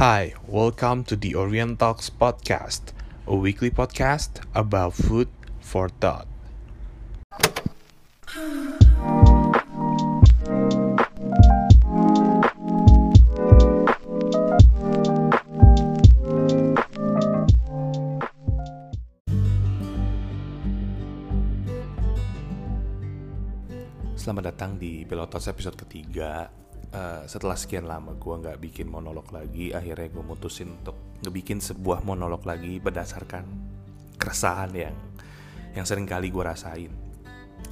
Hi, welcome to the Orient Talks podcast, a weekly podcast about food for thought. Selamat datang di Pilotos episode ketiga uh, Setelah sekian lama gue nggak bikin monolog lagi Akhirnya gue mutusin untuk ngebikin sebuah monolog lagi Berdasarkan keresahan yang yang sering kali gue rasain.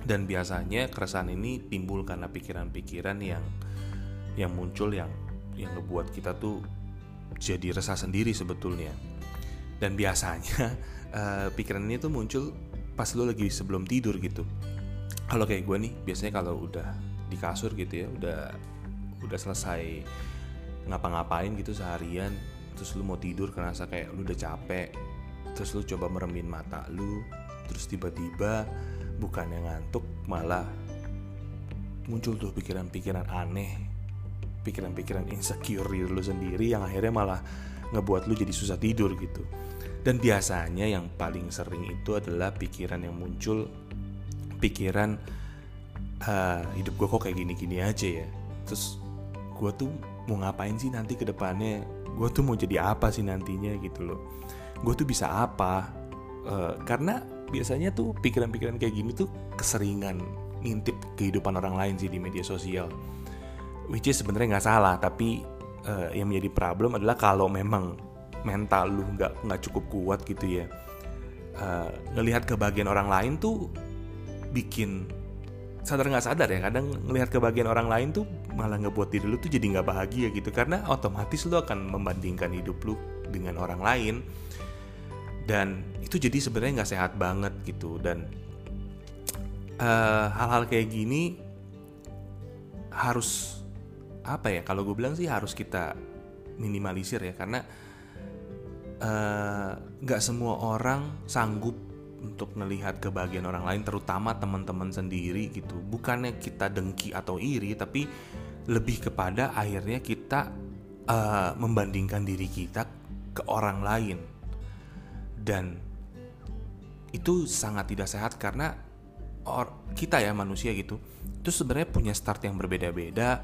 Dan biasanya keresahan ini timbul karena pikiran-pikiran yang yang muncul yang yang ngebuat kita tuh jadi resah sendiri sebetulnya. Dan biasanya uh, pikiran ini tuh muncul pas lo lagi sebelum tidur gitu. Kalau kayak gue nih biasanya kalau udah di kasur gitu ya udah udah selesai ngapa-ngapain gitu seharian terus lu mau tidur karena kayak lu udah capek terus lu coba meremin mata lu terus tiba-tiba bukannya ngantuk malah muncul tuh pikiran-pikiran aneh pikiran-pikiran insecure di lu sendiri yang akhirnya malah ngebuat lu jadi susah tidur gitu. Dan biasanya yang paling sering itu adalah pikiran yang muncul pikiran uh, hidup gue kok kayak gini-gini aja ya. Terus gue tuh mau ngapain sih nanti ke depannya? Gue tuh mau jadi apa sih nantinya gitu loh. Gue tuh bisa apa? Uh, karena biasanya tuh pikiran-pikiran kayak gini tuh keseringan ngintip kehidupan orang lain sih di media sosial. Which is sebenarnya nggak salah tapi uh, yang menjadi problem adalah kalau memang mental lu nggak nggak cukup kuat gitu ya uh, ngelihat kebahagiaan orang lain tuh bikin sadar nggak sadar ya kadang ngelihat kebahagiaan orang lain tuh malah ngebuat diri lu tuh jadi nggak bahagia gitu. Karena otomatis lu akan membandingkan hidup lu dengan orang lain. Dan itu jadi sebenarnya nggak sehat banget gitu. Dan hal hal-hal kayak gini harus apa ya kalau gue bilang sih harus kita minimalisir ya. Karena nggak uh, semua orang sanggup untuk melihat kebahagiaan orang lain terutama teman-teman sendiri gitu. Bukannya kita dengki atau iri tapi lebih kepada akhirnya kita uh, membandingkan diri kita ke orang lain. Dan itu sangat tidak sehat karena or, kita ya manusia gitu itu sebenarnya punya start yang berbeda-beda.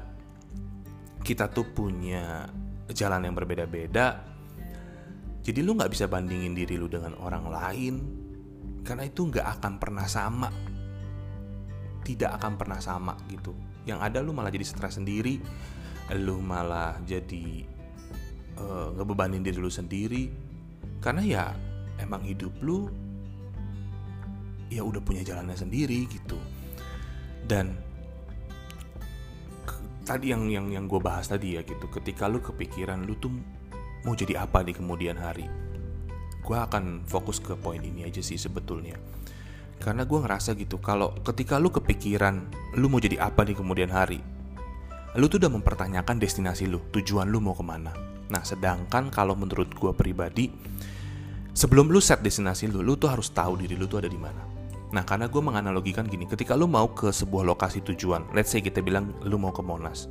Kita tuh punya jalan yang berbeda-beda. Jadi lu nggak bisa bandingin diri lu dengan orang lain karena itu nggak akan pernah sama. Tidak akan pernah sama gitu. Yang ada lu malah jadi stres sendiri. Lu malah jadi uh, ngebebanin diri lu sendiri. Karena ya emang hidup lu ya udah punya jalannya sendiri gitu. Dan tadi yang yang yang gue bahas tadi ya gitu. Ketika lu kepikiran lu tuh mau jadi apa di kemudian hari gue akan fokus ke poin ini aja sih sebetulnya. Karena gue ngerasa gitu kalau ketika lu kepikiran lu mau jadi apa di kemudian hari lu tuh udah mempertanyakan destinasi lu tujuan lu mau ke mana. Nah sedangkan kalau menurut gue pribadi sebelum lu set destinasi lu lu tuh harus tahu diri lu tuh ada di mana. Nah karena gue menganalogikan gini ketika lu mau ke sebuah lokasi tujuan let's say kita bilang lu mau ke Monas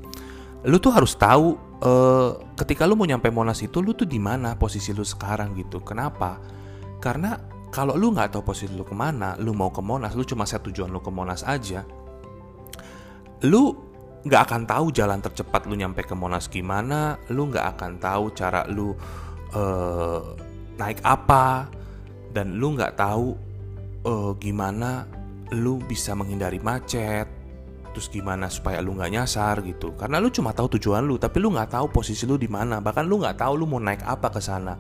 lu tuh harus tahu uh, ketika lu mau nyampe Monas itu lu tuh di mana posisi lu sekarang gitu. Kenapa? Karena kalau lu nggak tahu posisi lu ke mana lu mau ke Monas lu cuma set tujuan lu ke Monas aja lu nggak akan tahu jalan tercepat lu nyampe ke Monas gimana lu nggak akan tahu cara lu uh, naik apa dan lu nggak tahu uh, gimana lu bisa menghindari macet terus gimana supaya lu nggak nyasar gitu. Karena lu cuma tahu tujuan lu tapi lu nggak tahu posisi lu di mana. Bahkan lu nggak tahu lu mau naik apa ke sana.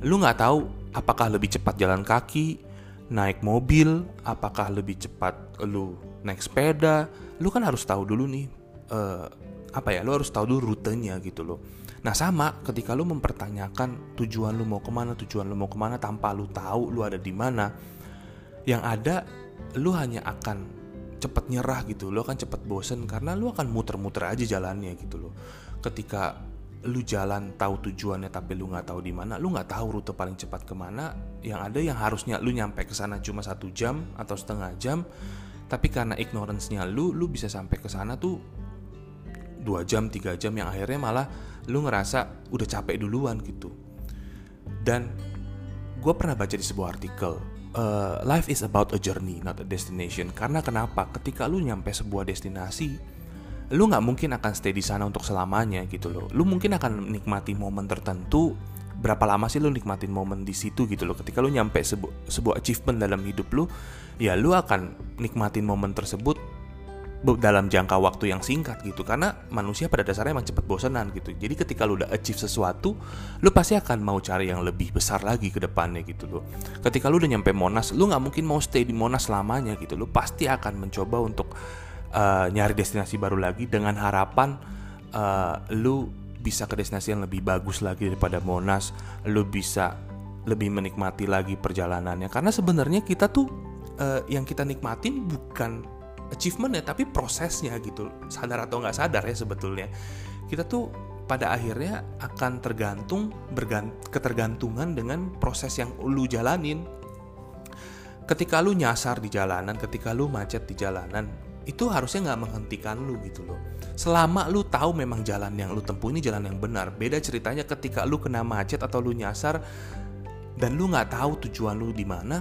Lu nggak tahu apakah lebih cepat jalan kaki naik mobil apakah lebih cepat lu naik sepeda. Lu kan harus tahu dulu nih uh, apa ya lu harus tahu dulu rutenya gitu loh. Nah sama ketika lu mempertanyakan tujuan lu mau ke mana tujuan lu mau ke mana tanpa lu tahu lu ada di mana yang ada lu hanya akan cepet nyerah gitu. Lo akan cepet bosen karena lo akan muter-muter aja jalannya gitu loh. Ketika lu jalan tahu tujuannya tapi lu nggak tahu di mana lu nggak tahu rute paling cepat ke mana yang ada yang harusnya lu nyampe ke sana cuma satu jam atau setengah jam tapi karena ignorance-nya lu lu bisa sampai ke sana tuh dua jam tiga jam yang akhirnya malah lu ngerasa udah capek duluan gitu. Dan gue pernah baca di sebuah artikel uh, life is about a journey not a destination. Karena kenapa? Ketika lu nyampe sebuah destinasi lu nggak mungkin akan stay di sana untuk selamanya gitu loh. Lu mungkin akan menikmati momen tertentu berapa lama sih lu nikmatin momen di situ gitu loh. Ketika lu nyampe sebu sebuah achievement dalam hidup lu ya lu akan nikmatin momen tersebut dalam jangka waktu yang singkat gitu. Karena manusia pada dasarnya emang cepet bosenan gitu. Jadi ketika lu udah achieve sesuatu lu pasti akan mau cari yang lebih besar lagi ke depannya gitu loh ketika lu udah nyampe Monas lu nggak mungkin mau stay di Monas selamanya gitu lu. Pasti akan mencoba untuk uh, nyari destinasi baru lagi dengan harapan uh, lu bisa ke destinasi yang lebih bagus lagi daripada Monas lu bisa lebih menikmati lagi perjalanannya. Karena sebenarnya kita tuh uh, yang kita nikmatin bukan achievement ya tapi prosesnya gitu. Sadar atau nggak sadar ya sebetulnya. Kita tuh pada akhirnya akan tergantung bergant ketergantungan dengan proses yang lu jalanin. Ketika lu nyasar di jalanan ketika lu macet di jalanan itu harusnya nggak menghentikan lu gitu loh. Selama lu tahu memang jalan yang lu tempuh ini jalan yang benar beda ceritanya ketika lu kena macet atau lu nyasar dan lu nggak tahu tujuan lu di mana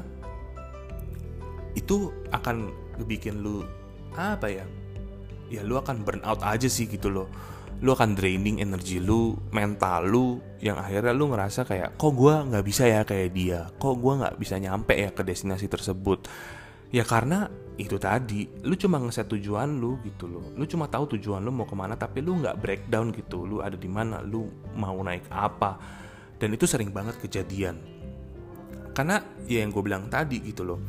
itu akan bikin lu apa ya? Ya lu akan burn out aja sih gitu loh. Lu akan draining energi lu mental lu yang akhirnya lu ngerasa kayak kok gue nggak bisa ya kayak dia? Kok gue nggak bisa nyampe ya ke destinasi tersebut? Ya karena itu tadi lu cuma ngeset tujuan lu gitu loh. Lu cuma tahu tujuan lu mau ke mana tapi lu nggak breakdown gitu. Lu ada di mana lu mau naik apa. Dan itu sering banget kejadian. Karena ya yang gue bilang tadi gitu loh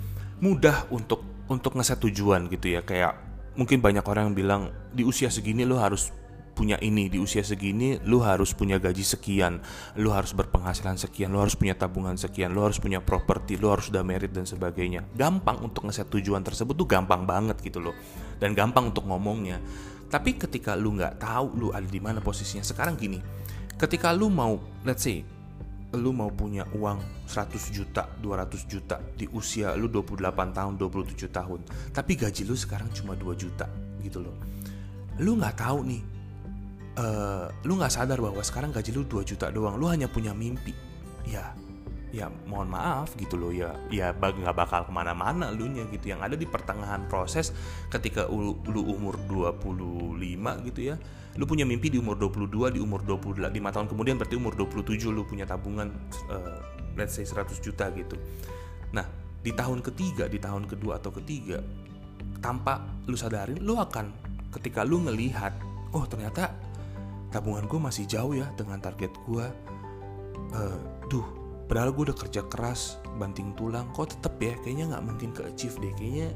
mudah untuk untuk ngeset tujuan gitu ya. Kayak mungkin banyak orang yang bilang di usia segini lo harus punya ini di usia segini lu harus punya gaji sekian lu harus berpenghasilan sekian lu harus punya tabungan sekian lu harus punya properti lu harus udah merit dan sebagainya. Gampang untuk ngeset tujuan tersebut tuh gampang banget gitu loh. Dan gampang untuk ngomongnya. Tapi ketika lu nggak tahu lu ada di mana posisinya sekarang gini. Ketika lu mau let's say lu mau punya uang 100 juta, 200 juta di usia lu 28 tahun, 27 tahun, tapi gaji lu sekarang cuma 2 juta gitu loh. Lu nggak tahu nih, uh, lu nggak sadar bahwa sekarang gaji lu 2 juta doang, lu hanya punya mimpi. Ya, ya mohon maaf gitu loh ya ya nggak bakal ke mana-mana lu nya gitu. Yang ada di pertengahan proses ketika lu, lu umur 25 gitu ya lu punya mimpi di umur 22 di umur 25 tahun kemudian berarti umur 27 lu punya tabungan uh, let's say 100 juta gitu. Nah di tahun ketiga di tahun kedua atau ketiga tanpa lu sadarin lu akan ketika lu ngelihat oh ternyata tabungan gue masih jauh ya dengan target gue uh, duh padahal gue udah kerja keras banting tulang. Kok tetep ya? Kayaknya nggak mungkin ke achieve deh. Kayaknya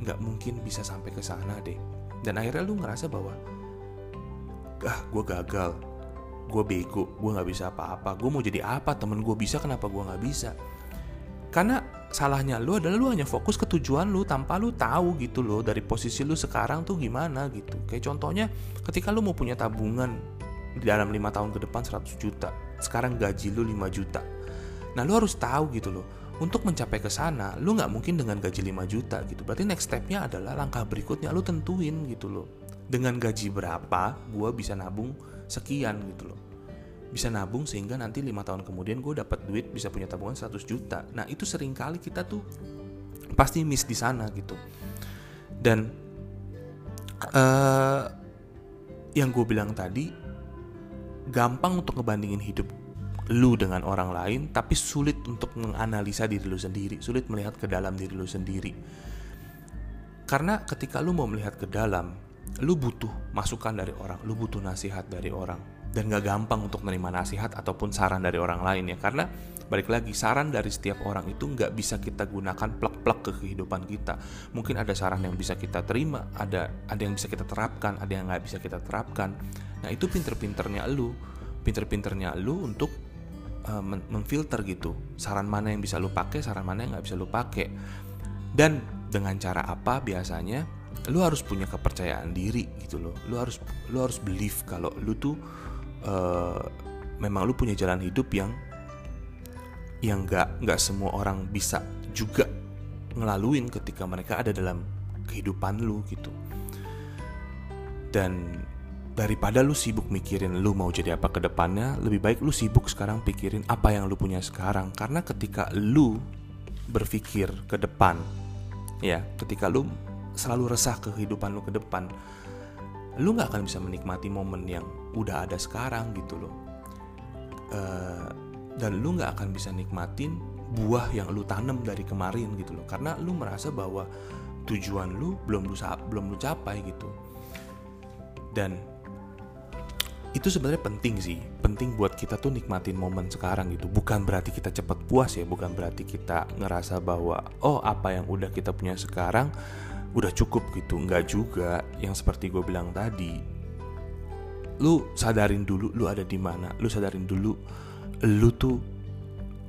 nggak mungkin bisa sampai ke sana deh. Dan akhirnya lu ngerasa bahwa ah gue gagal. Gue bego. Gue nggak bisa apa-apa. Gue mau jadi apa? Temen gue bisa. Kenapa gue nggak bisa? Karena salahnya lu adalah lu hanya fokus ke tujuan lu tanpa lu tahu gitu loh dari posisi lu sekarang tuh gimana gitu. Kayak contohnya ketika lu mau punya tabungan di dalam lima tahun ke depan 100 juta sekarang gaji lu 5 juta Nah lu harus tahu gitu loh untuk mencapai ke sana, lu nggak mungkin dengan gaji 5 juta gitu. Berarti next stepnya adalah langkah berikutnya lu tentuin gitu loh. Dengan gaji berapa gue bisa nabung sekian gitu loh. Bisa nabung sehingga nanti lima tahun kemudian gue dapat duit bisa punya tabungan 100 juta. Nah itu sering kali kita tuh pasti miss di sana gitu. Dan uh, yang gue bilang tadi gampang untuk ngebandingin hidup lu dengan orang lain tapi sulit untuk menganalisa diri lu sendiri, sulit melihat ke dalam diri lu sendiri. Karena ketika lu mau melihat ke dalam, lu butuh masukan dari orang, lu butuh nasihat dari orang. Dan gak gampang untuk menerima nasihat ataupun saran dari orang lain ya. Karena balik lagi, saran dari setiap orang itu gak bisa kita gunakan plek-plek ke kehidupan kita. Mungkin ada saran yang bisa kita terima, ada ada yang bisa kita terapkan, ada yang gak bisa kita terapkan. Nah itu pinter-pinternya lu, pinter-pinternya lu untuk uh, memfilter gitu. Saran mana yang bisa lu pakai saran mana yang nggak bisa lu pakai. Dan dengan cara apa biasanya lu harus punya kepercayaan diri gitu loh. Lu harus lu harus believe kalau lu tuh uh, memang lu punya jalan hidup yang yang nggak nggak semua orang bisa juga ngelaluin ketika mereka ada dalam kehidupan lu gitu. Dan daripada lu sibuk mikirin lu mau jadi apa ke depannya, lebih baik lu sibuk sekarang pikirin apa yang lu punya sekarang. Karena ketika lu berpikir ke depan, ya, ketika lu selalu resah kehidupan lu ke depan, lu nggak akan bisa menikmati momen yang udah ada sekarang gitu loh. Uh, dan lu nggak akan bisa nikmatin buah yang lu tanam dari kemarin gitu loh karena lu merasa bahwa tujuan lu belum lu belum lu capai gitu dan itu sebenarnya penting sih. Penting buat kita tuh nikmatin momen sekarang gitu. Bukan berarti kita cepat puas ya. Bukan berarti kita ngerasa bahwa oh apa yang udah kita punya sekarang udah cukup gitu. Nggak juga. Yang seperti gue bilang tadi lu sadarin dulu lu ada di mana. Lu sadarin dulu lu tuh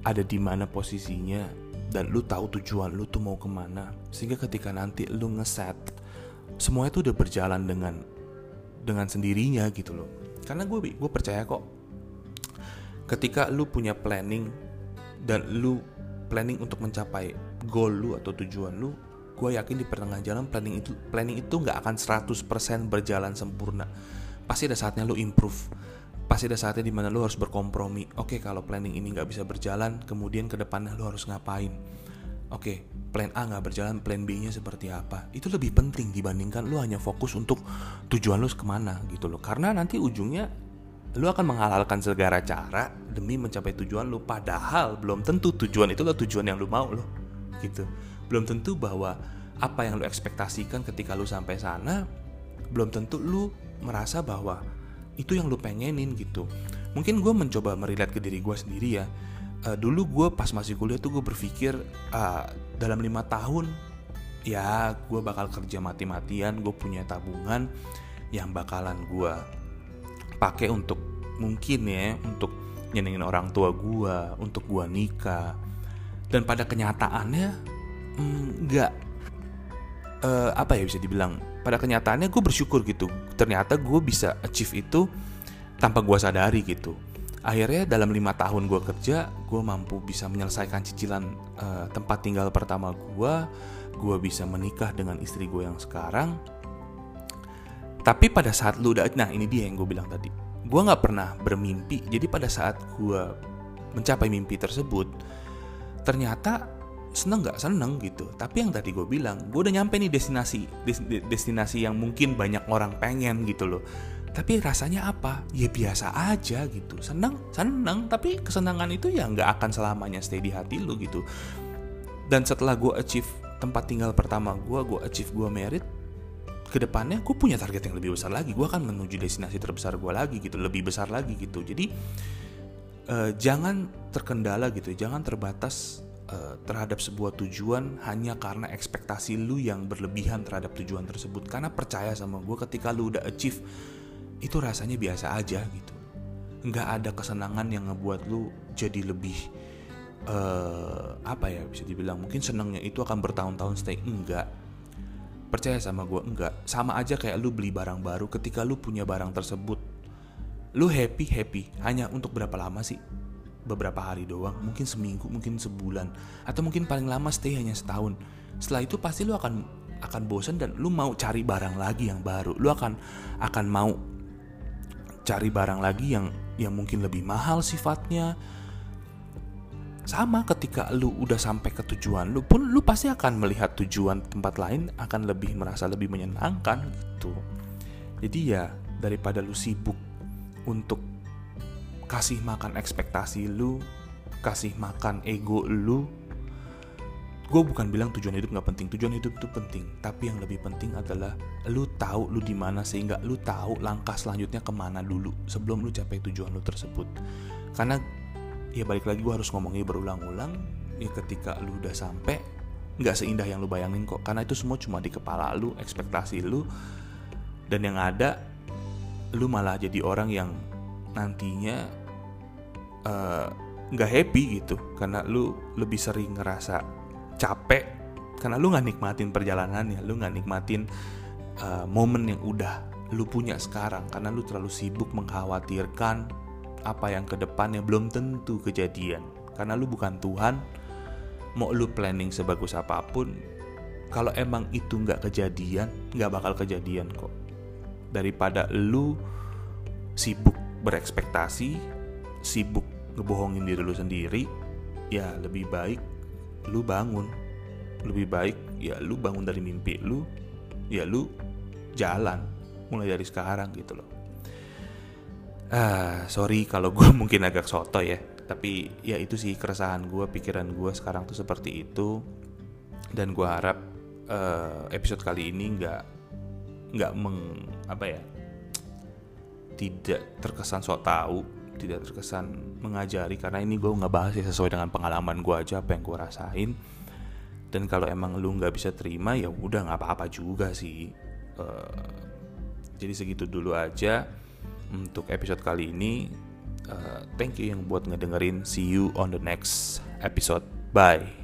ada di mana posisinya dan lu tahu tujuan lu tuh mau ke mana. Sehingga ketika nanti lu ngeset semuanya tuh udah berjalan dengan dengan sendirinya gitu loh karena gue gue percaya kok ketika lu punya planning dan lu planning untuk mencapai goal lu atau tujuan lu gue yakin di pertengahan jalan planning itu planning itu nggak akan 100% berjalan sempurna pasti ada saatnya lu improve pasti ada saatnya di mana lo harus berkompromi. Oke, okay, kalau planning ini nggak bisa berjalan, kemudian ke depannya lo harus ngapain? Oke, okay, plan A nggak berjalan, plan B-nya seperti apa? Itu lebih penting dibandingkan lo hanya fokus untuk tujuan lo ke mana gitu loh. Karena nanti ujungnya lo akan menghalalkan segala cara demi mencapai tujuan lo. Padahal belum tentu tujuan itu lo tujuan yang lo mau lo, gitu. Belum tentu bahwa apa yang lo ekspektasikan ketika lo sampai sana, belum tentu lo merasa bahwa itu yang lu pengenin gitu mungkin gue mencoba merilat ke diri gue sendiri ya uh, dulu gue pas masih kuliah tuh gue berpikir uh, dalam lima tahun ya gue bakal kerja mati-matian gue punya tabungan yang bakalan gue pakai untuk mungkin ya untuk nyenengin orang tua gue untuk gue nikah. Dan pada kenyataannya nggak mm, uh, apa ya bisa dibilang? Pada kenyataannya gue bersyukur gitu. Ternyata gue bisa achieve itu tanpa gue sadari gitu akhirnya dalam lima tahun gue kerja gue mampu bisa menyelesaikan cicilan uh, tempat tinggal pertama gue gue bisa menikah dengan istri gue yang sekarang. Tapi pada saat lu udah nah ini dia yang gue bilang tadi. Gue nggak pernah bermimpi. Jadi pada saat gue mencapai mimpi tersebut ternyata seneng nggak seneng gitu. Tapi yang tadi gue bilang gue udah nyampe nih destinasi des, destinasi yang mungkin banyak orang pengen gitu loh tapi rasanya apa? Ya biasa aja gitu. Seneng seneng tapi kesenangan itu ya nggak akan selamanya stay di hati lo gitu. Dan setelah gue achieve tempat tinggal pertama gue gue achieve gue merit ke depannya gue punya target yang lebih besar lagi. Gue akan menuju destinasi terbesar gue lagi gitu lebih besar lagi gitu. Jadi uh, jangan terkendala gitu jangan terbatas uh, terhadap sebuah tujuan hanya karena ekspektasi lu yang berlebihan terhadap tujuan tersebut. Karena percaya sama gue ketika lu udah achieve itu rasanya biasa aja gitu. Nggak ada kesenangan yang ngebuat lu jadi lebih uh, apa ya bisa dibilang mungkin senangnya itu akan bertahun-tahun stay. Enggak percaya sama gue enggak sama aja kayak lu beli barang baru ketika lu punya barang tersebut lu happy happy. Hanya untuk berapa lama sih? Beberapa hari doang, mungkin seminggu, mungkin sebulan, atau mungkin paling lama stay hanya setahun. Setelah itu pasti lu akan akan bosan dan lu mau cari barang lagi yang baru. Lu akan akan mau cari barang lagi yang yang mungkin lebih mahal sifatnya. Sama ketika lu udah sampai ke tujuan lu pun lu pasti akan melihat tujuan tempat lain akan lebih merasa lebih menyenangkan gitu. Jadi ya daripada lu sibuk untuk kasih makan ekspektasi lu, kasih makan ego lu. Gue bukan bilang tujuan hidup nggak penting, tujuan hidup itu penting. Tapi yang lebih penting adalah lu tahu lu di mana sehingga lu tahu langkah selanjutnya ke mana dulu sebelum lu capai tujuan lu tersebut. Karena ya balik lagi gue harus ngomongnya berulang-ulang. Ya ketika lu udah sampai nggak seindah yang lu bayangin kok. Karena itu semua cuma di kepala lu, ekspektasi lu. Dan yang ada lu malah jadi orang yang nantinya Eh, nggak uh, happy gitu karena lu lebih sering ngerasa capek karena lu nggak nikmatin perjalanannya lu nggak nikmatin uh, momen yang udah lu punya sekarang karena lu terlalu sibuk mengkhawatirkan apa yang ke depannya belum tentu kejadian. Karena lu bukan Tuhan mau lu planning sebagus apa pun kalau emang itu nggak kejadian nggak bakal kejadian kok. Daripada lu sibuk berekspektasi sibuk ngebohongin diri lu sendiri ya lebih baik lu bangun. Lebih baik ya lu bangun dari mimpi lu ya lu jalan mulai dari sekarang gitu loh. Ah sorry kalau gue mungkin agak soto ya tapi ya itu sih keresahan gue pikiran gue sekarang tuh seperti itu. Dan gue harap uh, episode kali ini nggak nggak meng apa ya tidak terkesan sok tahu tidak terkesan mengajari karena ini gue nggak bahas ya sesuai dengan pengalaman gue aja apa yang gue rasain. Dan kalau emang lu nggak bisa terima ya udah nggak apa-apa juga sih. Uh, jadi segitu dulu aja untuk episode kali ini. Uh, thank you yang buat ngedengerin. See you on the next episode. Bye